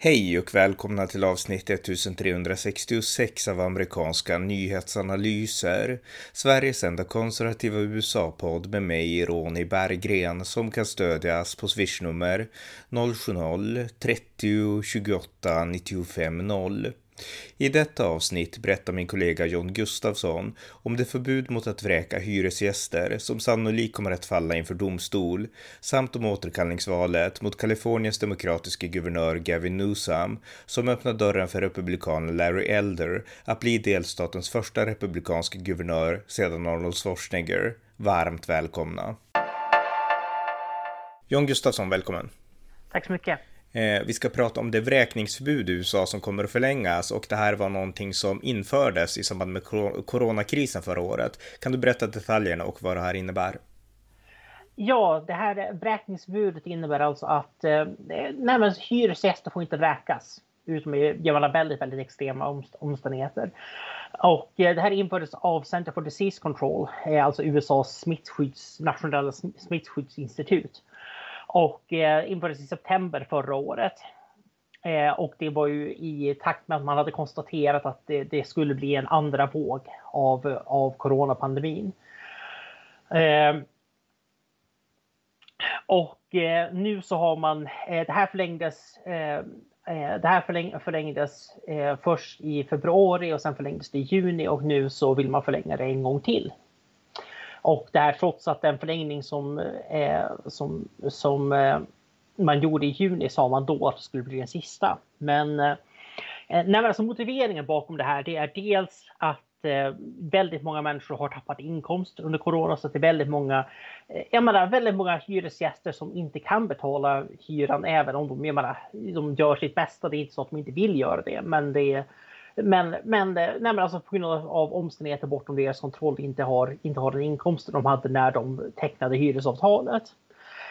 Hej och välkomna till avsnitt 1366 av amerikanska nyhetsanalyser. Sveriges enda konservativa USA-podd med mig, Ronny Berggren, som kan stödjas på swishnummer 070-30 28 95 0. I detta avsnitt berättar min kollega John Gustafsson om det förbud mot att vräka hyresgäster som sannolikt kommer att falla inför domstol samt om återkallningsvalet mot Kaliforniens demokratiske guvernör Gavin Newsom som öppnar dörren för republikanen Larry Elder att bli delstatens första republikanske guvernör sedan Arnold Schwarzenegger. Varmt välkomna! John Gustafsson, välkommen! Tack så mycket! Eh, vi ska prata om det vräkningsförbud i USA som kommer att förlängas och det här var någonting som infördes i samband med coronakrisen förra året. Kan du berätta detaljerna och vad det här innebär? Ja, det här vräkningsförbudet innebär alltså att eh, nej, hyresgäster får inte vräkas utom i väldigt, väldigt extrema omständigheter. Och eh, det här infördes av Center for Disease Control, eh, alltså USAs smittskydds, nationella smittskyddsinstitut och eh, infördes i september förra året. Eh, och det var ju i takt med att man hade konstaterat att det, det skulle bli en andra våg av, av coronapandemin. Eh, och eh, nu så har man, eh, det här förlängdes eh, eh det här förläng, förlängdes eh, först i februari och sen förlängdes det i juni och nu så vill man förlänga det en gång till. Och det här trots att den förlängning som, eh, som, som eh, man gjorde i juni sa man då att det skulle bli den sista. Men, eh, eh nej, alltså motiveringen bakom det här det är dels att eh, väldigt många människor har tappat inkomst under corona så att det är väldigt många, eh, jag menar, väldigt många hyresgäster som inte kan betala hyran även om de, jag menar, de gör sitt bästa. Det är inte så att de inte vill göra det, men det är men, men, eh, nej, men alltså på grund av omständigheter bortom deras kontroll inte har, inte har den inkomsten de hade när de tecknade hyresavtalet.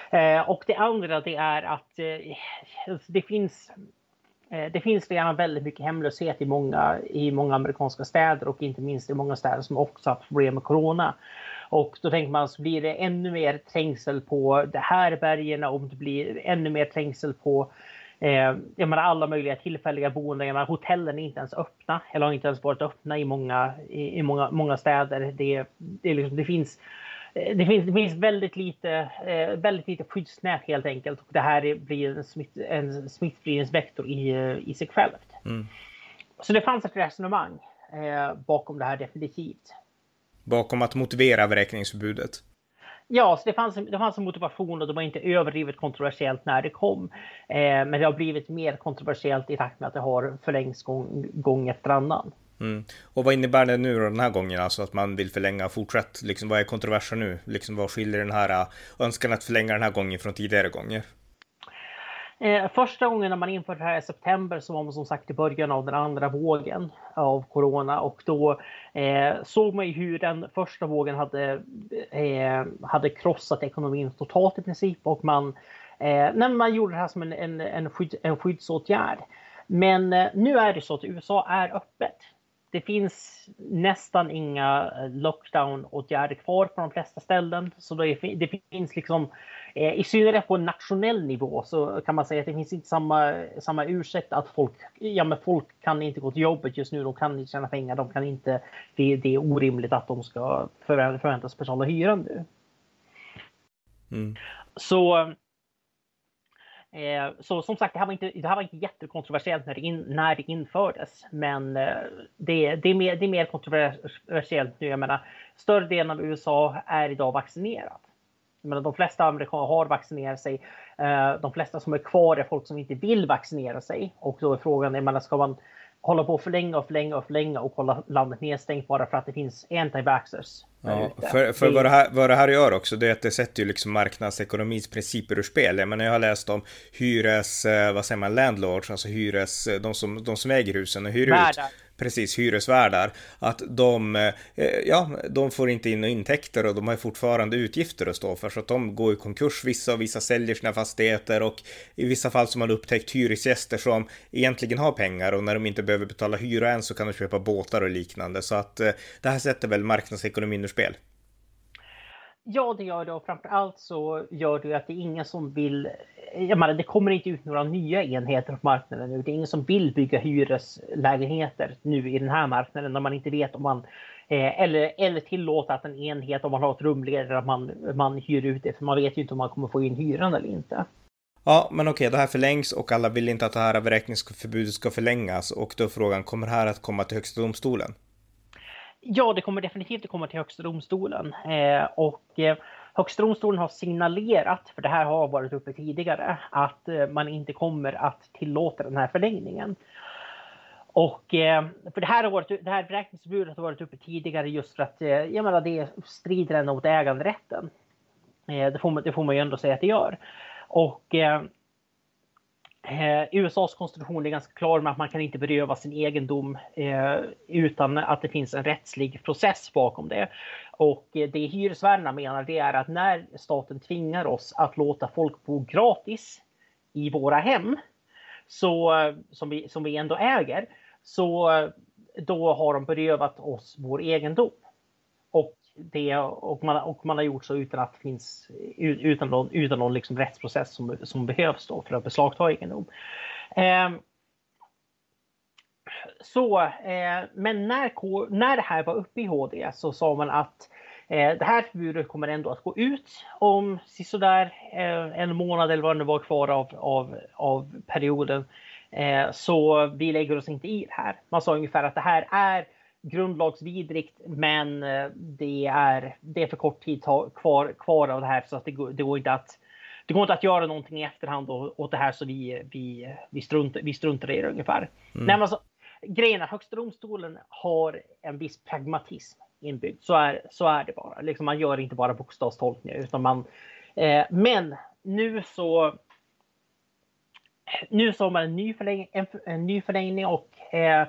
Eh, och det andra det är att eh, det finns eh, det finns redan väldigt mycket hemlöshet i många, i många amerikanska städer och inte minst i många städer som också har problem med corona. Och då tänker man så blir det ännu mer trängsel på det här bergen och det blir ännu mer trängsel på Eh, jag menar alla möjliga tillfälliga boenden. Jag menar, hotellen är inte ens öppna eller har inte ens varit öppna i många, i, i många, många städer. Det, det, liksom, det, finns, eh, det, finns, det finns väldigt lite, eh, väldigt lite skyddsnät helt enkelt. Och det här blir en, smitt, en smittspridningsvektor i, i sig självt. Mm. Så det fanns ett resonemang eh, bakom det här definitivt. Bakom att motivera vräkningsförbudet? Ja, så det fanns, det fanns en motivation och det var inte överdrivet kontroversiellt när det kom. Eh, men det har blivit mer kontroversiellt i takt med att det har förlängts gång, gång efter annan. Mm. Och vad innebär det nu då, den här gången, alltså att man vill förlänga fortsatt? Liksom, vad är kontroversen nu? Liksom, vad skiljer den här äh, önskan att förlänga den här gången från tidigare gånger? Eh, första gången när man införde det här i september så var man som sagt i början av den andra vågen av corona och då eh, såg man ju hur den första vågen hade, eh, hade krossat ekonomin totalt i princip och man, eh, när man gjorde det här som en, en, en, skydd, en skyddsåtgärd. Men eh, nu är det så att USA är öppet det finns nästan inga eh, lockdown-åtgärder kvar på de flesta ställen. Så det, det finns liksom, i synnerhet på nationell nivå så kan man säga att det finns inte samma, samma ursäkt att folk, ja men folk kan inte gå till jobbet just nu, de kan inte tjäna pengar, de kan inte, det, det är orimligt att de ska förväntas betala hyran nu. Mm. Så Eh, så som sagt, det här var inte, det här var inte jättekontroversiellt när det, in, när det infördes. Men eh, det, det, är mer, det är mer kontroversiellt nu. Jag menar, större delen av USA är idag vaccinerat. Menar, de flesta amerikaner har vaccinerat sig. Eh, de flesta som är kvar är folk som inte vill vaccinera sig. Och då är frågan, jag menar, ska man hålla på för länge och för länge och för länge och hålla landet nedstängt bara för att det finns anti-vaxxers. Ja, för, för vad, det här, vad det här gör också, det är att det sätter ju liksom marknadsekonomins principer ur spel. Jag menar, jag har läst om hyres, eh, vad säger man, landlords, alltså hyres, de som, de som äger husen och hyr Värdar. ut precis hyresvärdar, att de, eh, eh, ja, de får inte in intäkter och de har fortfarande utgifter att stå för så att de går i konkurs vissa och vissa säljer sina fastigheter och i vissa fall så har man upptäckt hyresgäster som egentligen har pengar och när de inte behöver betala hyra än så kan de köpa båtar och liknande så att eh, det här sätter väl marknadsekonomin ur spel. Ja, det gör det och framför allt så gör det att det är ingen som vill. Jag menar, det kommer inte ut några nya enheter på marknaden nu. Det är ingen som vill bygga hyreslägenheter nu i den här marknaden när man inte vet om man eh, eller, eller tillåta att en enhet om man har ett rumledare att man, man hyr ut det för man vet ju inte om man kommer få in hyran eller inte. Ja, men okej, det här förlängs och alla vill inte att det här beräkningsförbudet ska förlängas och då är frågan, kommer det här att komma till Högsta domstolen? Ja, det kommer definitivt att komma till Högsta domstolen eh, och eh, Högsta domstolen har signalerat, för det här har varit uppe tidigare, att eh, man inte kommer att tillåta den här förlängningen. Och eh, för det här, har varit, det här beräkningsförbudet har varit uppe tidigare just för att eh, jag menar, det strider mot äganderätten. Eh, det, får man, det får man ju ändå säga att det gör. Och eh, eh, USAs konstitution är ganska klar med att man kan inte beröva sin egendom eh, utan att det finns en rättslig process bakom det. Och eh, det hyresvärdarna menar det är att när staten tvingar oss att låta folk bo gratis i våra hem, så, eh, som, vi, som vi ändå äger, så eh, då har de berövat oss vår egendom. Och det och man, och man har gjort så utan att det finns utan någon, utan någon liksom rättsprocess som, som behövs då för att beslagta egendom. Eh, så, eh, men när, när det här var uppe i HD så sa man att eh, det här förbudet kommer ändå att gå ut om sådär eh, en månad eller vad det var kvar av, av, av perioden. Eh, så vi lägger oss inte i det här. Man sa ungefär att det här är grundlagsvidrigt, men eh, det är, det är för kort tid kvar, kvar av det här så att det går, det går inte att det går inte att göra någonting i efterhand åt det här så vi, vi, vi, struntar, vi struntar i det ungefär. Mm. Nej, men alltså, grejen är Högsta domstolen har en viss pragmatism inbyggd. Så är, så är det bara. Liksom, man gör inte bara bokstavstolkningar utan man... Eh, men nu så... Nu så har man en ny förlängning, en, en ny förlängning och eh,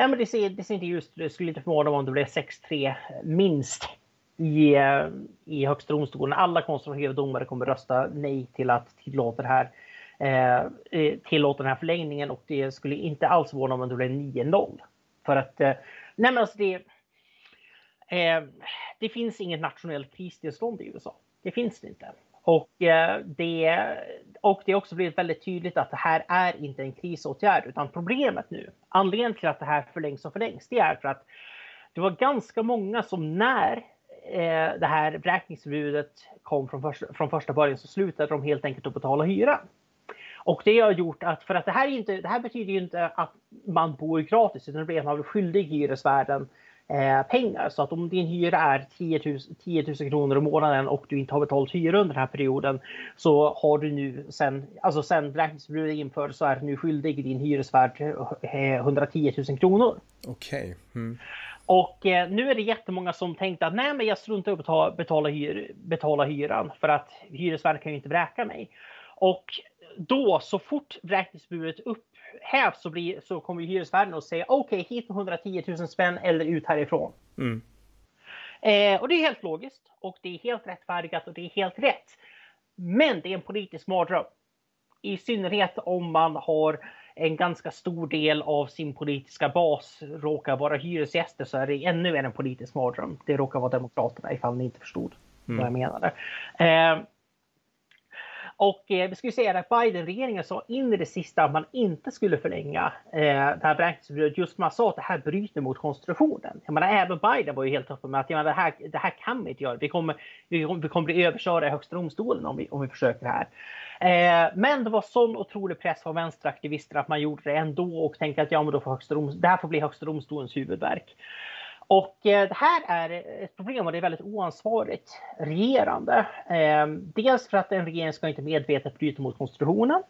Ja, men det ser, det ser inte just Det skulle inte förvåna om det blev 6-3 minst i, eh, i Högsta domstolen. Alla konservativa domare kommer rösta nej till att tillåta det här eh, eh tillåta den här förlängningen och det skulle inte alls förvåna om det blev 9-0. För att, eh, nej men alltså det, eh, det finns inget nationellt kristillstånd i USA. Det finns det inte. Och, eh, det, och det har också blivit väldigt tydligt att det här är inte en krisåtgärd utan problemet nu, anledningen till att det här förlängs och förlängs, det är för att det var ganska många som när eh, det här vräkningsförbudet kom från, första, från första början så slutade de helt enkelt att betala hyran. Och det har gjort att, för att det här, inte, det här betyder ju inte att man bor gratis utan det blir att man blir skyldig hyresvärden Eh, pengar. Så att om din hyra är 10 000, 10 000 kronor i månaden och du inte har betalat hyra under den här perioden så har du nu sen, alltså sen beräkningsförbudet infördes så är du nu skyldig din hyresvärd 110 000 kronor. Okej. Okay. Mm. Och eh, nu är det jättemånga som tänkte att nej, men jag struntar i att betala, betala, hyr, betala hyran för att hyresvärden kan ju inte vräka mig. Och då så fort vräkningsförbudet upp hävs så, blir, så kommer hyresvärden att säga okej, okay, hit med 110 000 spänn eller ut härifrån. Mm. Eh, och det är helt logiskt och det är helt rättfärdigat och det är helt rätt. Men det är en politisk mardröm. I synnerhet om man har en ganska stor del av sin politiska bas råkar vara hyresgäster så är det ännu en politisk mardröm. Det råkar vara Demokraterna ifall ni inte förstod mm. vad jag menade. Eh, och eh, vi skulle säga att Biden-regeringen sa in i det sista att man inte skulle förlänga eh, det här beräkningsförbudet just man sa att det här bryter mot konstitutionen. Jag menar, även Biden var ju helt öppen med att menar, det, här, det här kan vi inte göra. Vi kommer, vi, vi kommer bli överkörda i högsta domstolen om vi, om vi försöker det här. Eh, men det var sån otrolig press från vänsteraktivister att man gjorde det ändå och tänkte att ja, men då får högsta dom, det här får bli högsta domstolens huvudverk. Och eh, det här är ett problem och det är väldigt oansvarigt regerande. Eh, dels för att en regering ska inte medvetet bryta mot konstitutionen.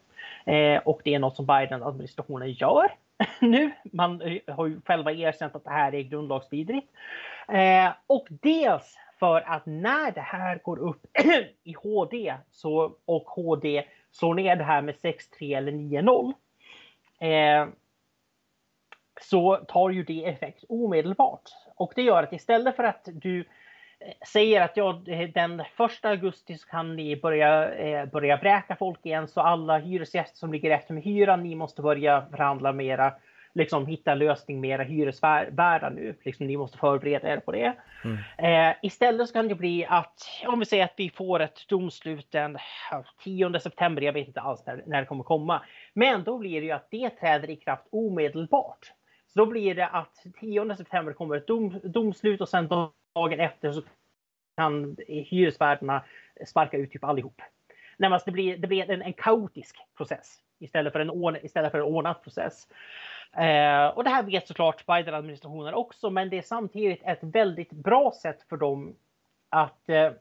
Eh, och det är något som Biden-administrationen gör nu. Man har ju själva erkänt att det här är grundlagsvidrigt. Och dels för att när det här går upp i HD så, och HD slår ner det här med 6-3 eller 9-0 så tar ju det effekt omedelbart. Och det gör att istället för att du eh, säger att ja, den första augusti så kan ni börja, eh, börja bräka folk igen så alla hyresgäster som ligger efter med hyran, ni måste börja förhandla med era, liksom hitta en lösning med era hyresvärdar nu. Liksom, ni måste förbereda er på det. Mm. Eh, istället så kan det bli att om vi säger att vi får ett domslut den 10 september. Jag vet inte alls när, när det kommer komma, men då blir det ju att det träder i kraft omedelbart. Så då blir det att 10 september kommer ett dom, domslut och sen dagen efter så kan hyresvärdarna sparka ut typ allihop. Närmast det blir, det blir en, en kaotisk process istället för en, istället för en ordnad process. Eh, och det här vet såklart Biden-administrationen också, men det är samtidigt ett väldigt bra sätt för dem att eh,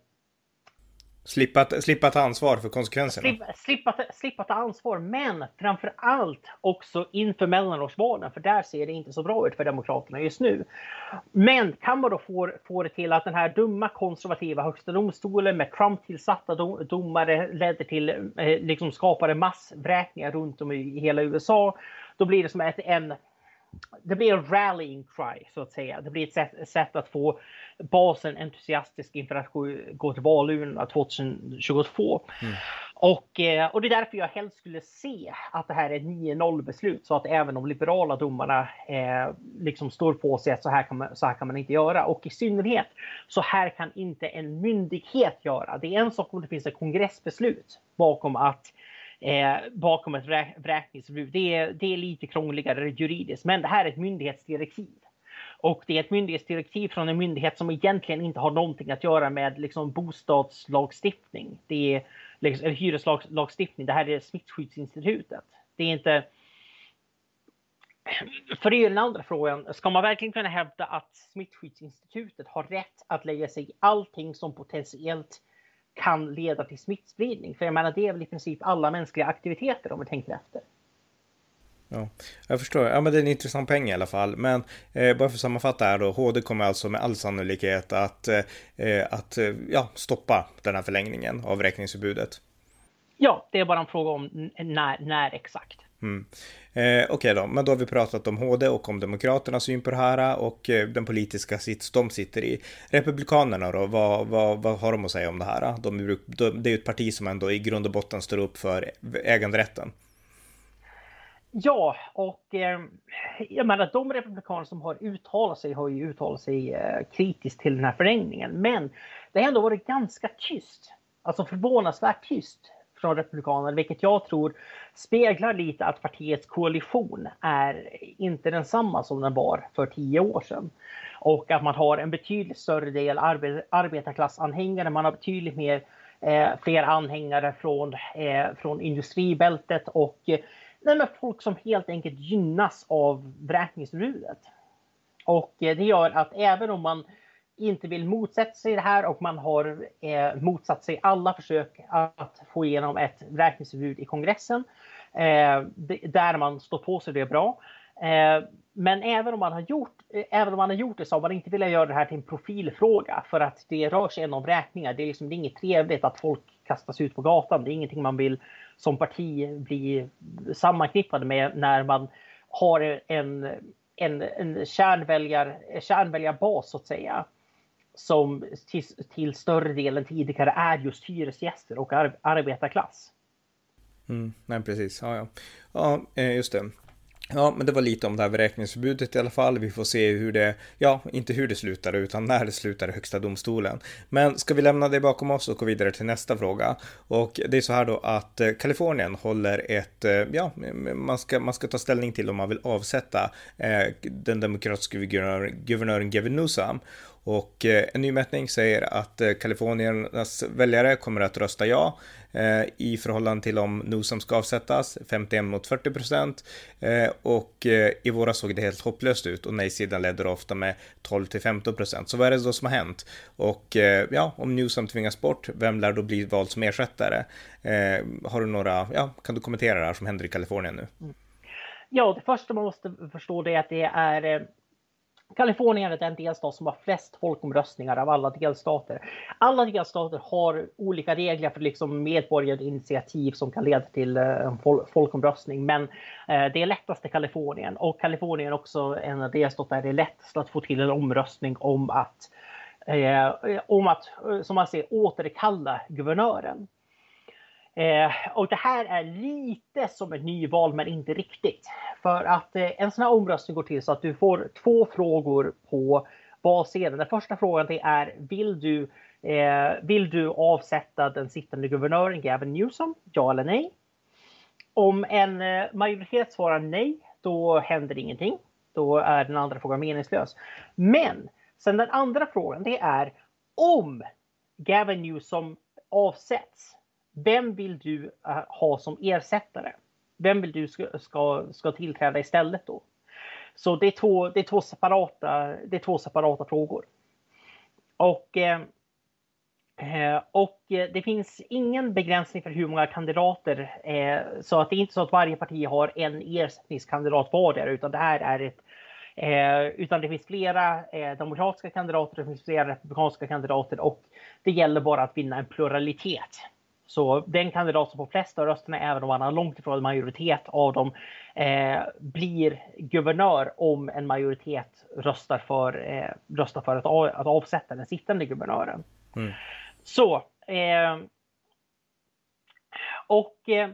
Slippa, slippa ta ansvar för konsekvenserna. Slippa, slippa, slippa ta ansvar, men framför allt också inför mellanårsvalen, för där ser det inte så bra ut för Demokraterna just nu. Men kan man då få, få det till att den här dumma konservativa högsta domstolen med Trump-tillsatta dom, domare ledde till, eh, liksom skapade massvräkningar runt om i hela USA, då blir det som ett, en det blir en rallying cry så att säga. Det blir ett sätt, sätt att få basen entusiastisk inför att gå, till valurnorna 2022. Mm. Och, eh, och det är därför jag helst skulle se att det här är ett 9-0 beslut så att även de liberala domarna eh, liksom står på sig att så här, kan man, så här kan man inte göra. Och i synnerhet så här kan inte en myndighet göra. Det är en sak om det finns ett kongressbeslut bakom att eh, bakom ett vräkningsförbud. Det är, det är lite krångligare juridiskt, men det här är ett myndighetsdirektiv. Och det är ett myndighetsdirektiv från en myndighet som egentligen inte har någonting att göra med liksom, bostadslagstiftning. Det är liksom, eller hyreslagstiftning. Det här är Smittskyddsinstitutet. Det är inte... För det är den andra frågan. Ska man verkligen kunna hävda att Smittskyddsinstitutet har rätt att lägga sig i allting som potentiellt kan leda till smittspridning. För jag menar, det är väl i princip alla mänskliga aktiviteter om vi tänker efter. Ja, jag förstår. Ja, men det är en intressant poäng i alla fall. Men eh, bara för att sammanfatta här då. HD kommer alltså med all sannolikhet att, eh, att eh, ja, stoppa den här förlängningen av räkningsförbudet. Ja, det är bara en fråga om när, när exakt. Mm. Eh, Okej okay då, men då har vi pratat om HD och om Demokraternas syn på det här och eh, den politiska sits de sitter i. Republikanerna då, vad, vad, vad har de att säga om det här? De, de, det är ju ett parti som ändå i grund och botten står upp för äganderätten. Ja, och eh, jag menar de republikaner som har uttalat sig har ju uttalat sig eh, kritiskt till den här förlängningen. Men det har ändå varit ganska tyst, alltså förvånansvärt tyst från Republikanerna, vilket jag tror speglar lite att partiets koalition är inte densamma som den var för tio år sedan. Och att man har en betydligt större del arbet arbetarklassanhängare, man har betydligt mer, eh, fler anhängare från, eh, från industribältet och Nej, men folk som helt enkelt gynnas av vräkningsförbudet. Och eh, det gör att även om man inte vill motsätta sig det här och man har eh, motsatt sig alla försök att få igenom ett vräkningsförbud i kongressen. Eh, där man står på sig det bra. Eh, men även om man har gjort, eh, även om man har gjort det så har man inte velat göra det här till en profilfråga för att det rör sig om vräkningar. Det är liksom det är inget trevligt att folk kastas ut på gatan. Det är ingenting man vill som parti bli sammanknippade med när man har en, en, en kärnväljar, kärnväljarbas så att säga som till, till större delen tidigare är just hyresgäster och ar, arbetarklass. Mm, nej, precis. Ja, ja. ja, eh, just det. Ja, men det var lite om det här beräkningsförbudet i alla fall. Vi får se hur det, ja, inte hur det slutar utan när det slutar i högsta domstolen. Men ska vi lämna det bakom oss och gå vidare till nästa fråga? Och det är så här då att eh, Kalifornien håller ett, eh, ja, man ska, man ska ta ställning till om man vill avsätta eh, den demokratiska guvernören, guvernören Gavin Newsom. Och eh, en ny mätning säger att Kaliforniens Kaliforniernas väljare kommer att rösta ja eh, i förhållande till om Newsom ska avsättas, 51 mot 40 procent. Och i våras såg det helt hopplöst ut och nej-sidan ledde ofta med 12 till 15 procent. Så vad är det då som har hänt? Och ja, om Newsom tvingas bort, vem lär då bli vald som ersättare? Har du några, ja, kan du kommentera det här som händer i Kalifornien nu? Mm. Ja, det första man måste förstå det är att det är Kalifornien är den delstat som har flest folkomröstningar av alla delstater. Alla delstater har olika regler för liksom medborgarinitiativ som kan leda till eh, en folkomröstning. Men eh, det är lättast i Kalifornien och Kalifornien är också en delstat där det är lättast att få till en omröstning om att, eh, om att som man säger, återkalla guvernören. Eh, och det här är lite som ett nyval, men inte riktigt. För att eh, en sån här omröstning går till så att du får två frågor på valsedeln. Den första frågan det är, vill du, eh, vill du avsätta den sittande guvernören Gavin Newsom? Ja eller nej? Om en eh, majoritet svarar nej, då händer ingenting. Då är den andra frågan meningslös. Men sen den andra frågan, det är om Gavin Newsom avsätts vem vill du eh, ha som ersättare? Vem vill du ska, ska, ska tillträda istället då? Så det är två, det är två, separata, det är två separata frågor. Och, eh, eh, och det finns ingen begränsning för hur många kandidater. Så att det är inte så att varje parti har en ersättningskandidat vardera, utan det här är ett Eh, utan det finns flera eh, demokratiska kandidater, det finns flera republikanska kandidater och det gäller bara att vinna en pluralitet. Så den kandidat som får flest av rösterna, även om han har långt ifrån en majoritet av dem, eh, blir guvernör om en majoritet röstar för, eh, röstar för att, att avsätta den sittande guvernören. Mm. Så. Eh, och eh,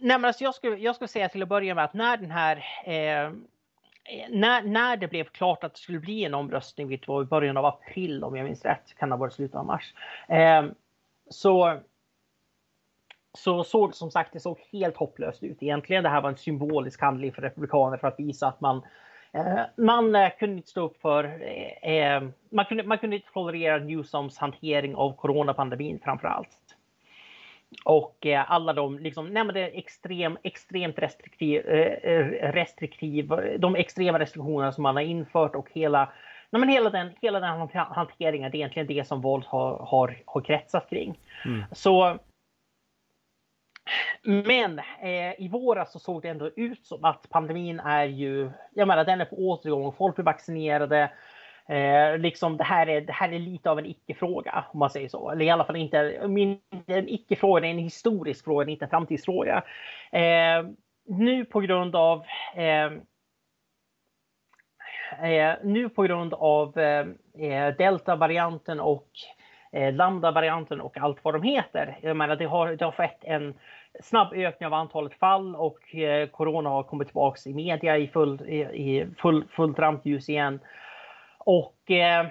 nej, alltså jag, skulle, jag skulle säga till att börja med att när den här eh, när, när det blev klart att det skulle bli en omröstning, vilket var i början av april om jag minns rätt, kan det ha varit slutet av mars. Eh, så, så såg som sagt det såg helt hopplöst ut egentligen. Det här var en symbolisk handling för republikaner för att visa att man eh, man eh, kunde inte stå upp för, eh, eh, man, kunde, man kunde inte tolerera Newsoms hantering av coronapandemin framför allt. Och eh, alla de, liksom, nej men det är extrem, extremt restriktiv, restriktiv, de extrema restriktionerna som man har infört och hela Nej, men hela, den, hela den hanteringen, det är egentligen det som våld har, har, har kretsat kring. Mm. Så men eh, i våras så såg det ändå ut som att pandemin är ju, jag menar den är på återgång, folk blir vaccinerade. Eh, liksom det här, är, det här är lite av en icke-fråga om man säger så. Eller i alla fall inte min, en icke-fråga, det är en historisk fråga, inte en framtidsfråga. Eh, nu på grund av Eh, Eh, nu på grund av eh, eh, delta-varianten och lambda-varianten och allt vad de heter. Jag menar, det har, det har skett en snabb ökning av antalet fall och corona har kommit tillbaka i media i, full, i full, fullt rampljus igen. Och Eh,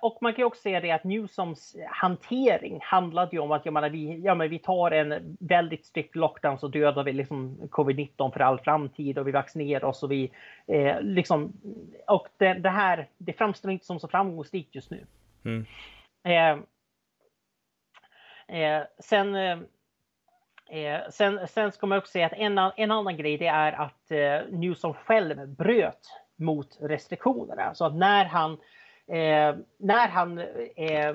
och man kan också säga det att Newsoms hantering handlade ju om att jag menar, vi, ja, men vi tar en väldigt strikt lockdown så dödar vi liksom covid-19 för all framtid och vi vaccinerar oss och vi eh, liksom och det, det, här det framstår inte som så framgångsrikt just nu. Mm. Eh, eh sen eh, sen, sen ska man också säga att en, en annan grej det är att eh, Newsom själv bröt mot restriktionerna. Så att när han eh, när han, eh,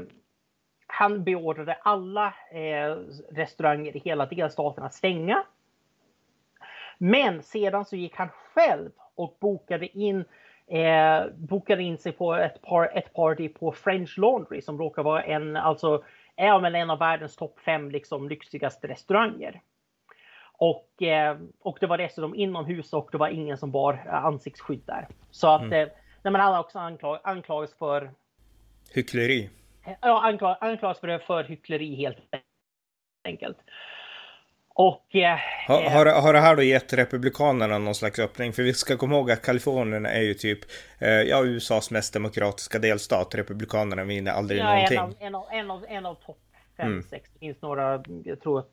han beordrade alla eh, restauranger i hela delstaten att stänga. Men sedan så gick han själv och bokade in eh, bokade in sig på ett, par, ett party på French Laundry som råkar vara en, alltså, är väl en av världens topp fem liksom, lyxigaste restauranger. Och, eh, och det var dessutom inomhus och det var ingen som bar ansiktsskydd där. Så att mm. Eh, Nej, men han har också anklag, anklagats för... Hyckleri. Ja, anklag, anklagas för, för hyckleri helt enkelt. Och... Eh, har, har, har det här då gett Republikanerna någon slags öppning? För vi ska komma ihåg att Kalifornien är ju typ eh, ja, USAs mest demokratiska delstat. Republikanerna vinner aldrig ja, någonting. En av, en av, en av, en av topp fem, mm. sex. Det finns några, jag tror att,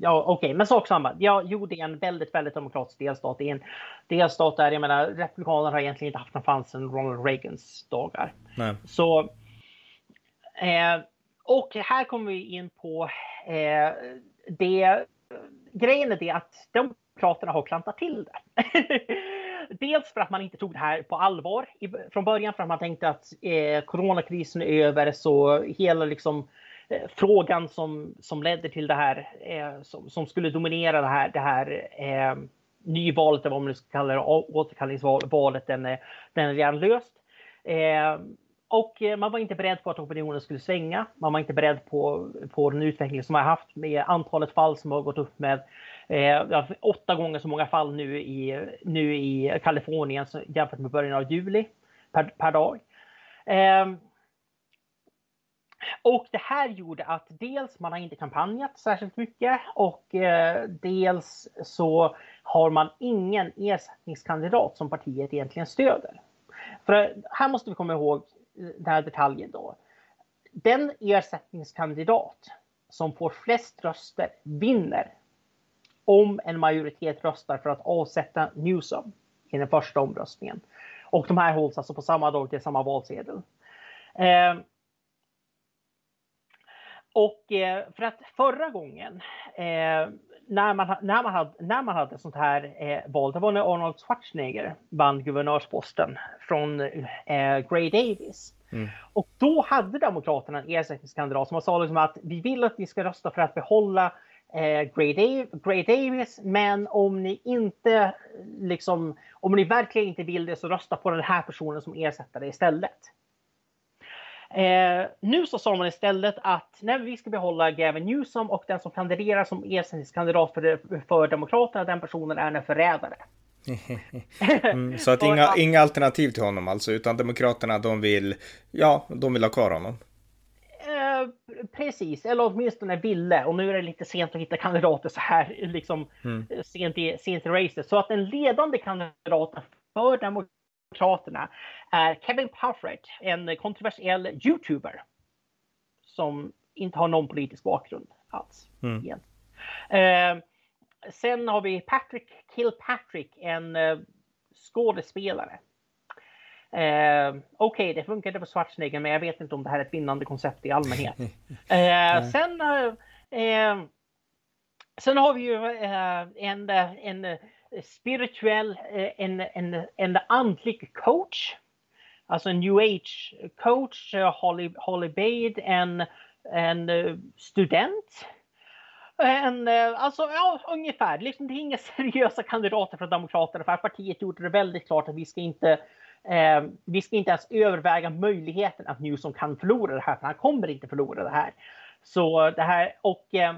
ja okej, okay. men sak samma. Ja, jo, det är en väldigt, väldigt demokratisk delstat. Det är en delstat där, jag menar, republikanerna har egentligen inte haft en chans sedan Ronald Reagans dagar. Nej. Så, eh, och här kommer vi in på eh, det, grejen är det att demokraterna har klantat till det. Dels för att man inte tog det här på allvar i, från början, för att man tänkte att eh, coronakrisen är över, så hela liksom Eh, frågan som, som ledde till det här, eh, som, som, skulle dominera det här, det här eh, nyvalet, eller vad man nu ska kalla det, återkallningsvalet, den, är, den är redan löst. Eh, och eh, man var inte beredd på att opinionen skulle svänga. Man var inte beredd på, på den utveckling som har haft med antalet fall som har gått upp med eh, åtta gånger så många fall nu i, nu i Kalifornien jämfört med början av juli per, per dag. Eh, och det här gjorde att dels man har inte kampanjat särskilt mycket och eh, dels så har man ingen ersättningskandidat som partiet egentligen stöder. För här måste vi komma ihåg eh, den här detaljen då. Den ersättningskandidat som får flest röster vinner om en majoritet röstar för att avsätta Newsom i den första omröstningen. Och de här hålls alltså på samma dag till samma valsedel. Eh, och eh, för att förra gången eh, när, man, när, man hade, när man hade sånt här eh, val, det var när Arnold Schwarzenegger vann guvernörsposten från Gray Davis. Mm. Och då hade Demokraterna en ersättningskandidat som sa liksom att vi vill att ni ska rösta för att behålla eh, Gray, Dav Gray Davis, men om ni inte liksom, om ni verkligen inte vill det så rösta på den här personen som ersättare istället. Eh, nu så sa man istället att nej, vi ska behålla Gavin Newsom och den som kandiderar som ersättningskandidat för, för Demokraterna, den personen är en förrädare. mm, så att inga, inga alternativ till honom alltså, utan Demokraterna de vill, ja, de vill ha kvar honom. Eh, precis, eller åtminstone ville. Och nu är det lite sent att hitta kandidater så här liksom mm. sent, i, sent i racet. Så att den ledande kandidaten för Demokraterna är Kevin Puffret, en kontroversiell YouTuber som inte har någon politisk bakgrund alls. Mm. Igen. Eh, sen har vi Patrick Kilpatrick, en eh, skådespelare. Eh, Okej, okay, det funkade på Schwarzenegger, men jag vet inte om det här är ett vinnande koncept i allmänhet. Eh, sen, eh, eh, sen har vi ju eh, en, en spirituell, eh, en, en, en andlig coach alltså en new age coach, eh, Holly, Holly Bade, en, en eh, student. En, alltså ja, ungefär. Liksom, det är inga seriösa kandidater från Demokraterna för partiet gjorde det väldigt klart att vi ska inte eh, vi ska inte ens överväga möjligheten att Newsom kan förlora det här, för han kommer inte förlora det här. Så det här och eh,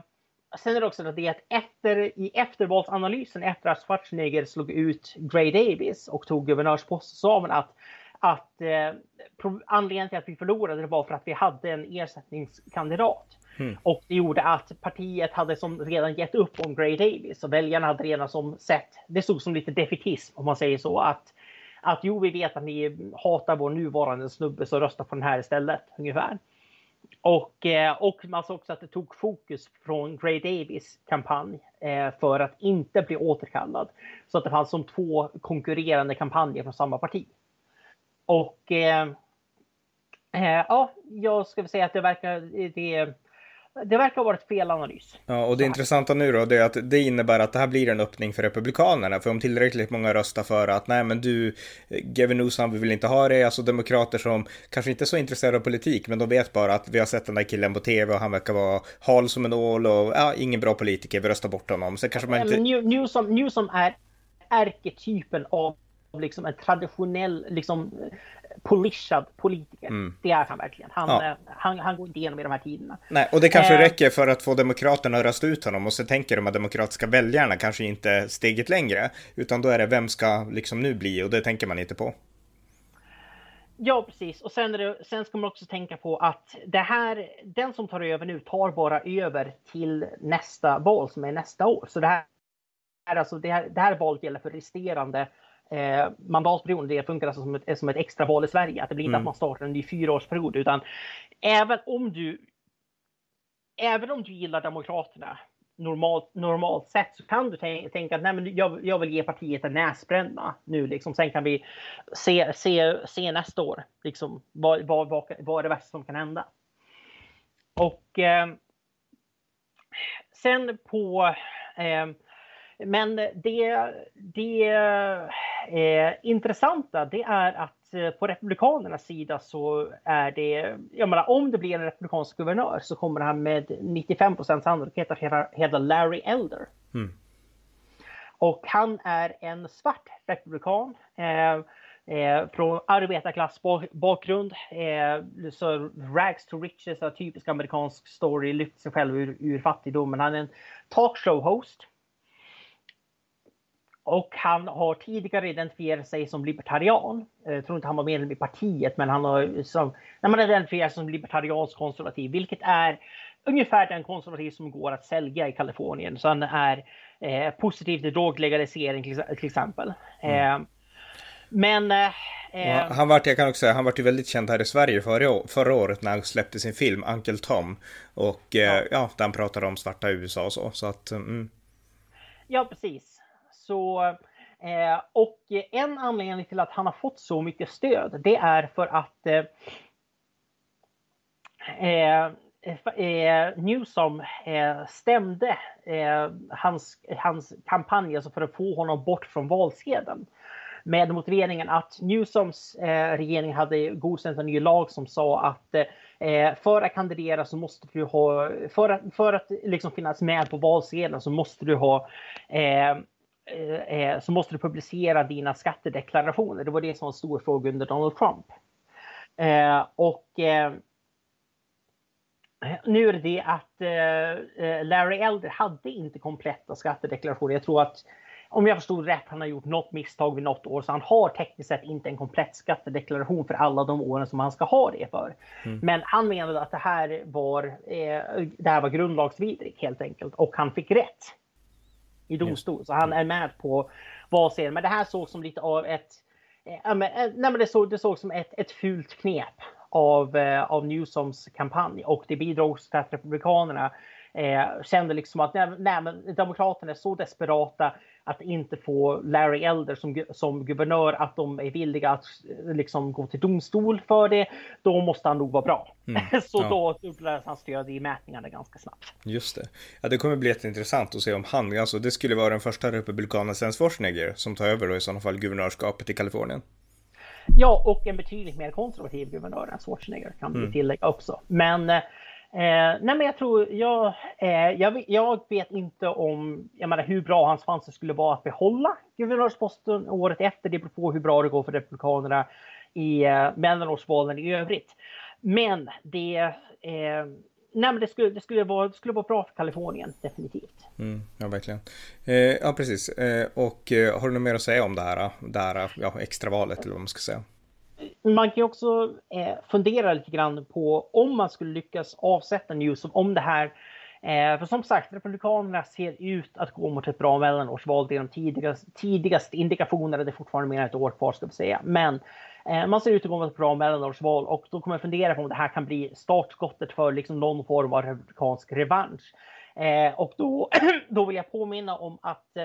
sen är det också det att efter i eftervalsanalysen efter att Schwarzenegger slog ut Gray Davis och tog guvernörsposten sa man att att eh, anledningen till att vi förlorade var för att vi hade en ersättningskandidat. Mm. Och det gjorde att partiet hade som redan gett upp om Gray Davis och väljarna hade redan som sett, det stod som lite defitism om man säger så, att, att jo vi vet att ni hatar vår nuvarande snubbe så rösta på den här istället ungefär. Och, eh, och man såg också att det tog fokus från Gray Davis kampanj eh, för att inte bli återkallad. Så att det fanns som två konkurrerande kampanjer från samma parti. Och eh, eh ja, jag skulle säga att det verkar, det, det verkar ha varit fel analys. Ja, och det intressanta nu då, det är att det innebär att det här blir en öppning för Republikanerna. För om tillräckligt många röstar för att nej men du, Gavin Newsom, vi vill inte ha det. Alltså demokrater som kanske inte är så intresserade av politik, men de vet bara att vi har sett den där killen på tv och han verkar vara hal som en ål och ja, ingen bra politiker, vi röstar bort honom. Så kanske man inte... Newsom, Newsom är ärketypen av liksom en traditionell, liksom polishad politiker. Mm. Det är han verkligen. Han, ja. Eh, han, han, går inte igenom i de här tiderna. Nej, och det kanske eh, räcker för att få Demokraterna att rösta ut honom och så tänker de att demokratiska väljarna kanske inte steget längre, utan då är det vem ska liksom nu bli och det tänker man inte på. Ja, precis. Och sen, det, sen ska man också tänka på att det här, den som tar över nu tar bara över till nästa val som är nästa år. Så det här, alltså det här, det här valet gäller för resterande eh, mandatperioden, det funkar alltså som ett, som ett extra val i Sverige. Att det blir inte mm. att man startar en ny fyraårsperiod utan även om du även om du gillar Demokraterna normalt, normalt sett så kan du tänka att nej, men jag, jag vill ge partiet en näsbränna nu. Liksom. Sen kan vi se, se, se nästa år liksom, vad, vad, vad, vad är det värsta som kan hända. Och eh, sen på eh, men det, det eh, intressanta det är att eh, på Republikanernas sida så är det, jag menar om det blir en republikansk guvernör så kommer han med 95 sannolikhet att heta Larry Elder. Mm. Och han är en svart republikan. Eh, Eh, från arbetarklassbakgrund. Eh, så rags to riches, en typisk amerikansk story, lyfter sig själv ur, ur fattigdomen. Han är en talkshow-host. Och han har tidigare identifierat sig som libertarian. Jag tror inte han var medlem i partiet, men han har som, när man identifierar sig som libertariansk konservativ, vilket är ungefär den konservativ som går att sälja i Kalifornien. Så han är eh, positiv till droglegalisering till, till exempel. Mm. Eh, men... Eh, han vart, jag kan också säga, han vart ju väldigt känd här i Sverige förra, förra året när han släppte sin film Uncle Tom. Och eh, ja. ja, där han pratade om svarta USA och så. så att, mm. Ja, precis. Så, eh, och en anledning till att han har fått så mycket stöd, det är för att eh, eh, eh Newsom eh, stämde eh, hans, hans kampanj alltså för att få honom bort från valsedeln med motiveringen att Newsoms eh, regering hade godkänt en ny lag som sa att eh, för att kandidera så måste du ha, för att, för att liksom finnas med på valsedeln så måste du ha eh, eh, eh så måste du publicera dina skattedeklarationer. Det var det som var en stor fråga under Donald Trump. Eh, och eh, nu är det det att eh, Larry Elder hade inte kompletta skattedeklarationer. Jag tror att om jag förstod rätt, han har gjort något misstag vid något år, så han har tekniskt sett inte en komplett skattedeklaration för alla de åren som han ska ha det för. Mm. Men han menade att det här var, eh, det här var grundlagsvidrigt helt enkelt och han fick rätt i domstol. Så han är med på valsedeln. Men det här såg som lite av ett, eh, nej men det såg, det såg som ett, ett fult knep av, eh, av Newsoms kampanj och det bidrog till att Republikanerna eh, kände liksom att nej, nej, men Demokraterna är så desperata att inte få Larry Elder som, som guvernör, att de är villiga att liksom gå till domstol för det, då måste han nog vara bra. Mm, så ja. då dubblades hans stöd i mätningarna ganska snabbt. Just det. Ja, det kommer bli jätteintressant att se om han, alltså det skulle vara den första republikanen sen Schwarzenegger som tar över då i sådana fall guvernörskapet i Kalifornien. Ja, och en betydligt mer konservativ guvernör än Schwarzenegger kan vi mm. tillägga också. Men eh, nej men jag tror, jag, eh, jag, jag, vet inte om, jag menar hur bra hans chanser skulle vara att behålla guvernörsposten året efter. Det beror på hur bra det går för Republikanerna i eh, mellanårsvalen i övrigt. Men det, eh, nej men det, skulle, det, skulle vara, det skulle vara bra för Kalifornien, definitivt. Mm, ja, verkligen. Eh, ja, precis. Eh, och eh, har du något mer att säga om det här, eh, det här ja, extravalet eller vad man ska säga? Man kan också eh, fundera lite grann på om man skulle lyckas avsätta Newsom om det här. Eh, för som sagt, Republikanerna ser ut att gå mot ett bra mellanårsval. Det är de tidigast, tidigaste indikationerna. Det är fortfarande mer än ett år kvar ska vi säga. Men eh, man ser ut att gå mot ett bra mellanårsval och då kommer jag fundera på om det här kan bli startskottet för liksom någon form av republikansk revansch. Eh, och då, då vill jag påminna om att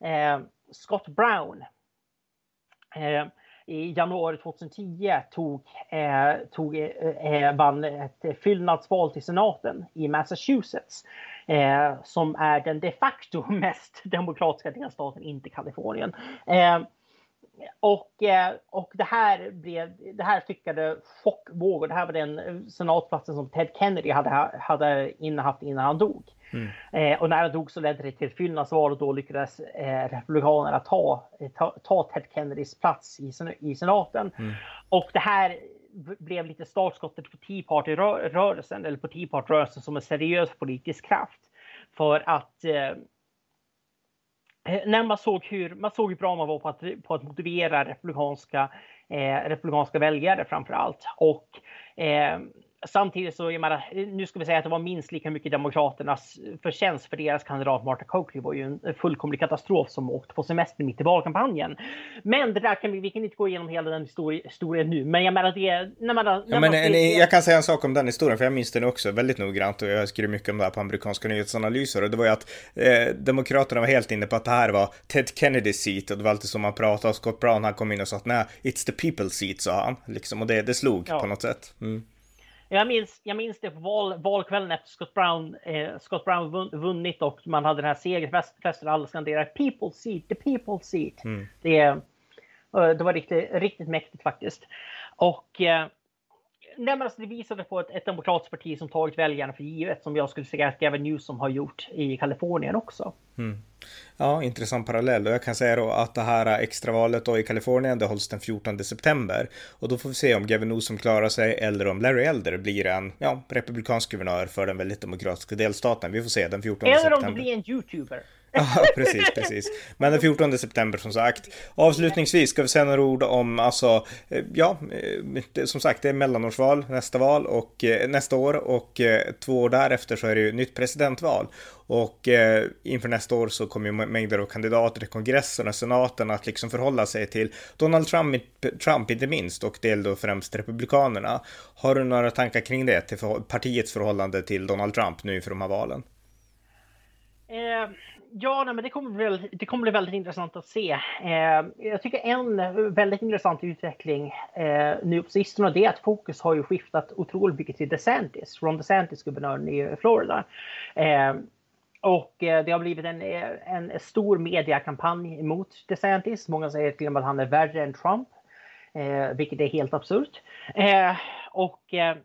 eh, Scott Brown eh, i januari 2010 tog, eh, tog, eh, eh vann ett fyllnadsval till senaten i Massachusetts. Eh, som är den de facto mest demokratiska delstaten, inte Kalifornien. Eh, och, eh, och det här blev, det här skickade chockvågor. Det här var den senatplatsen som Ted Kennedy hade, hade innehaft innan han dog. Mm. Eh, och när han dog så ledde det till fyllnadsval och då lyckades eh, Republikanerna ta, ta, ta, Ted Kennedys plats i, i senaten. Mm. Och det här blev lite startskottet på Tea Party-rörelsen, eller på Tea Party-rörelsen som en seriös politisk kraft. För att eh, eh, när man såg hur, man såg hur bra man var på att, på att motivera republikanska, eh, republikanska väljare framför allt. Och eh, samtidigt så, jag menar, nu ska vi säga att det var minst lika mycket Demokraternas förtjänst för deras kandidat Marta Coakley var ju en fullkomlig katastrof som åkte på semester mitt i valkampanjen. Men det där kan vi, vi kan inte gå igenom hela den historien nu, men jag menar det, när man... När ja, men, ser, jag kan säga en sak om den historien, för jag minns den också väldigt noggrant och jag skriver mycket om det här på amerikanska nyhetsanalyser och det var ju att eh, Demokraterna var helt inne på att det här var Ted Kennedys seat och det var alltid som man pratade och Scott Brown han kom in och sa att nej, it's the people's seat sa han, liksom, och det, det slog ja. på något sätt. Mm. Jag minns, jag minns det på val, valkvällen efter Scott Brown, eh, Scott Brown vunnit och man hade den här segerfesten och alla skanderade “People seat, the people seat”. Mm. Det, eh, det var riktigt, riktigt mäktigt faktiskt. Och eh, nej, alltså det visade på ett, ett demokratiskt parti som tagit väljarna för givet, som jag skulle säga att Gavin Newsom har gjort i Kalifornien också. Mm. Ja, intressant parallell. Och jag kan säga då att det här extravalet då i Kalifornien, det hålls den 14 september. Och då får vi se om Gavin Newsom klarar sig eller om Larry Elder blir en ja, republikansk guvernör för den väldigt demokratiska delstaten. Vi får se den 14 eller september. Eller om det blir en YouTuber. Ja, precis, precis. Men den 14 september som sagt. Avslutningsvis ska vi säga några ord om, alltså, eh, ja, eh, som sagt, det är mellanårsval nästa val och eh, nästa år och två år därefter så är det ju nytt presidentval. Och eh, inför nästa år så kommer ju mängder av kandidater till kongressen och senaten att liksom förhålla sig till Donald Trump, Trump inte minst och del då främst republikanerna. Har du några tankar kring det, till för, partiets förhållande till Donald Trump nu inför de här valen? Eh, ja, nej, men det kommer, bli, det kommer bli väldigt intressant att se. Eh, jag tycker en väldigt intressant utveckling eh, nu på sistone det är att fokus har ju skiftat otroligt mycket till DeSantis, Ron DeSantis, guvernören i Florida. Eh, och eh, det har blivit en, eh, en stor mediakampanj mot DeSantis. Många säger till och med att han är värre än Trump, eh, vilket är helt absurt. Eh, och eh,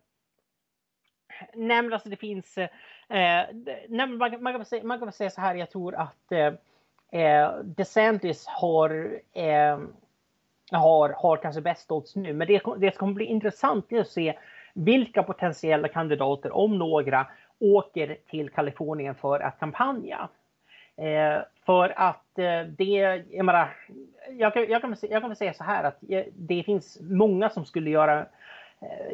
nej, men alltså det finns... Eh, Eh, nej, man, man, kan säga, man kan säga så här, jag tror att eh, eh DeSantis har, eh, har, har kanske bäst odds nu. Men det, det kommer bli intressant att se vilka potentiella kandidater, om några, åker till Kalifornien för att kampanja. Eh, för att eh, det, jag menar, jag kan, jag, kan, jag kan väl säga så här att eh, det finns många som skulle göra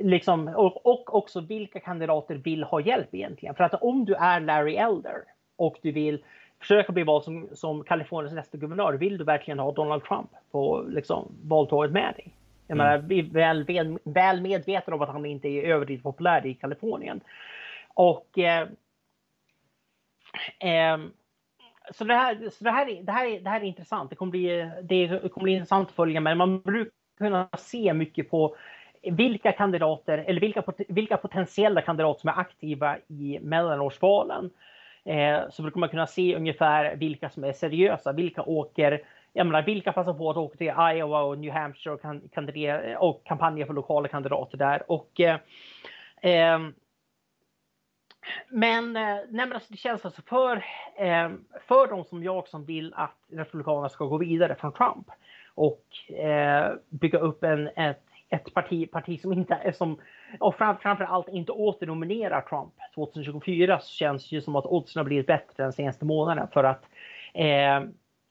Liksom, och, och, också vilka kandidater vill ha hjälp egentligen. För att om du är Larry Elder och du vill försöka bli vald som, som Kaliforniens nästa guvernör, vill du verkligen ha Donald Trump på liksom, valtåget med dig? Jag mm. menar, vi är väl, väl, väl medvetna om att han inte är överdrivet populär i Kalifornien. Och eh, eh, så det här, så det här, det här, det här är intressant. Det kommer, bli, det kommer bli intressant att följa med. Man brukar kunna se mycket på vilka kandidater eller vilka, vilka potentiella kandidater som är aktiva i mellanårsvalen. Eh, så brukar man kunna se ungefär vilka som är seriösa, vilka åker jag menar, vilka passar på att åka till Iowa och New Hampshire och, kan, kandidera, och kampanja för lokala kandidater där. Och eh, eh men, eh, nej, alltså det känns alltså för, eh, för de som jag som vill att Republikanerna ska gå vidare från Trump och eh, bygga upp en, ett, ett parti, parti som inte som och fram, framför allt inte åternominerar Trump 2024 så känns det ju som att oddsen har blivit bättre den senaste månaden för att eh,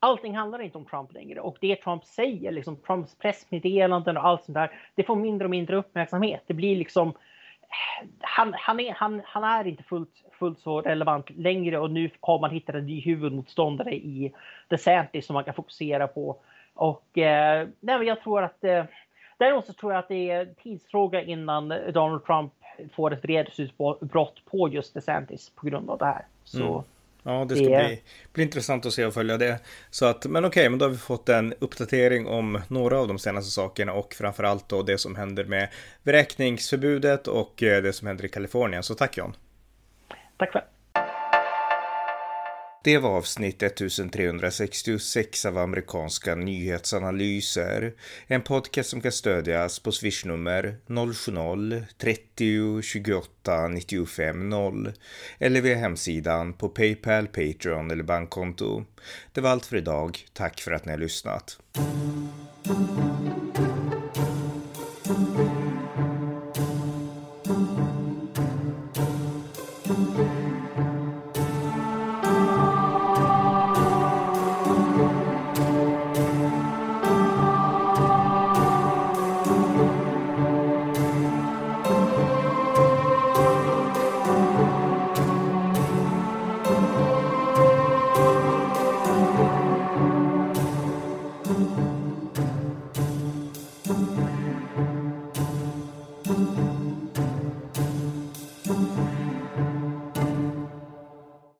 allting handlar inte om Trump längre och det Trump säger, liksom Trumps pressmeddelanden och allt sånt där, det får mindre och mindre uppmärksamhet. Det blir liksom eh, han, han, är, han, han är inte fullt, fullt så relevant längre och nu har man hittat en ny huvudmotståndare i DeSantis som man kan fokusera på. Och eh, nej, jag tror att eh, däremot så tror jag att det är tidsfråga innan Donald Trump får ett vredesutbrott på just DeSantis på grund av det här. Så mm. Ja, det ska det... bli, bli intressant att se och följa det. Så att, men okej, men då har vi fått en uppdatering om några av de senaste sakerna och framförallt då det som händer med vräkningsförbudet och eh, det som händer i Kalifornien. Så tack John. Tack själv. Det var avsnitt 1366 av amerikanska nyhetsanalyser. En podcast som kan stödjas på swishnummer 070-30 28 95 0 eller via hemsidan på Paypal, Patreon eller bankkonto. Det var allt för idag. Tack för att ni har lyssnat.